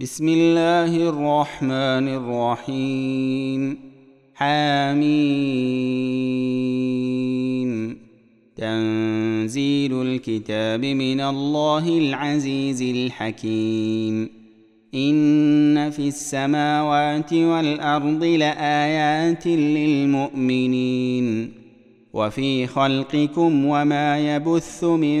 بسم الله الرحمن الرحيم. حميم تنزيل الكتاب من الله العزيز الحكيم. إن في السماوات والأرض لآيات للمؤمنين. وفي خلقكم وما يبث من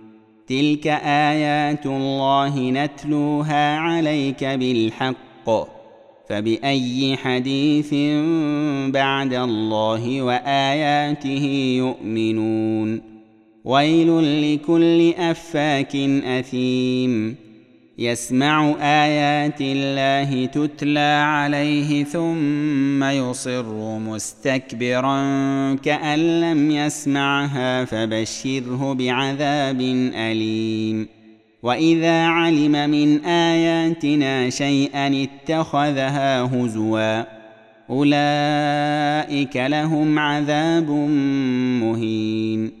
تلك ايات الله نتلوها عليك بالحق فباي حديث بعد الله واياته يؤمنون ويل لكل افاك اثيم يسمع آيات الله تتلى عليه ثم يصر مستكبرا كأن لم يسمعها فبشره بعذاب أليم. وإذا علم من آياتنا شيئا اتخذها هزوا أولئك لهم عذاب مهين.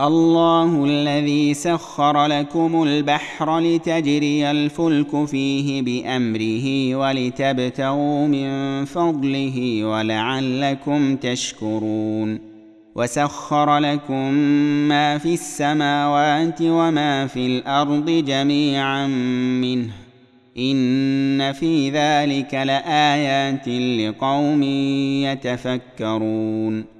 الله الذي سخر لكم البحر لتجري الفلك فيه بأمره ولتبتغوا من فضله ولعلكم تشكرون. وسخر لكم ما في السماوات وما في الأرض جميعا منه. إن في ذلك لآيات لقوم يتفكرون.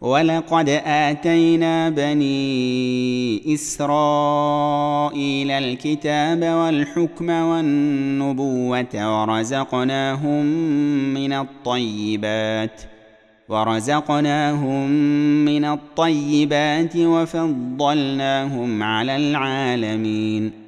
ولقد آتينا بني إسرائيل الكتاب والحكم والنبوة ورزقناهم من الطيبات ورزقناهم من الطيبات وفضلناهم على العالمين.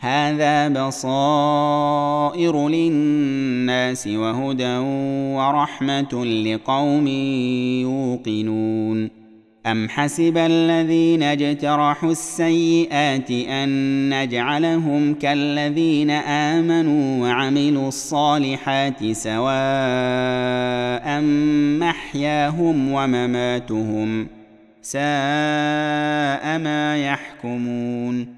هذا بصائر للناس وهدى ورحمة لقوم يوقنون. أم حسب الذين اجترحوا السيئات أن نجعلهم كالذين آمنوا وعملوا الصالحات سواء محياهم ومماتهم ساء ما يحكمون.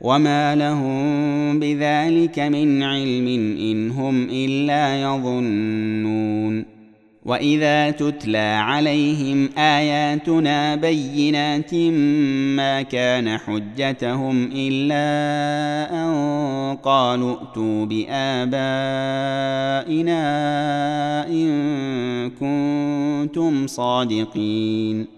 وما لهم بذلك من علم ان هم الا يظنون واذا تتلى عليهم اياتنا بينات ما كان حجتهم الا ان قالوا ائتوا بابائنا ان كنتم صادقين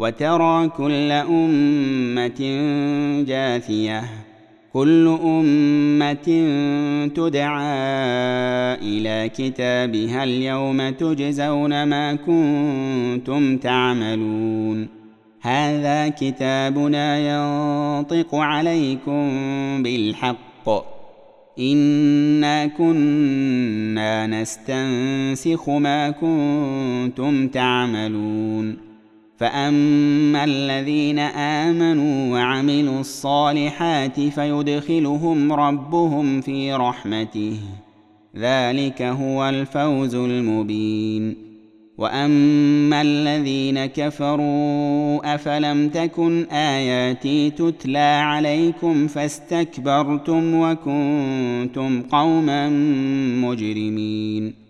وترى كل أمة جاثية كل أمة تدعى إلى كتابها اليوم تجزون ما كنتم تعملون. هذا كتابنا ينطق عليكم بالحق. إنا كنا نستنسخ ما كنتم تعملون. فاما الذين امنوا وعملوا الصالحات فيدخلهم ربهم في رحمته ذلك هو الفوز المبين واما الذين كفروا افلم تكن اياتي تتلى عليكم فاستكبرتم وكنتم قوما مجرمين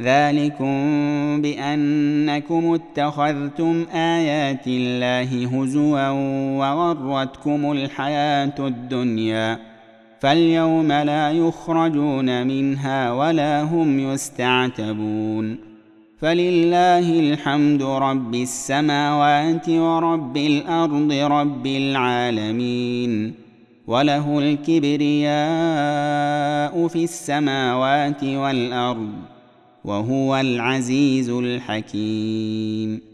ذلكم بانكم اتخذتم ايات الله هزوا وغرتكم الحياة الدنيا فاليوم لا يخرجون منها ولا هم يستعتبون فلله الحمد رب السماوات ورب الأرض رب العالمين وله الكبرياء في السماوات والارض وهو العزيز الحكيم.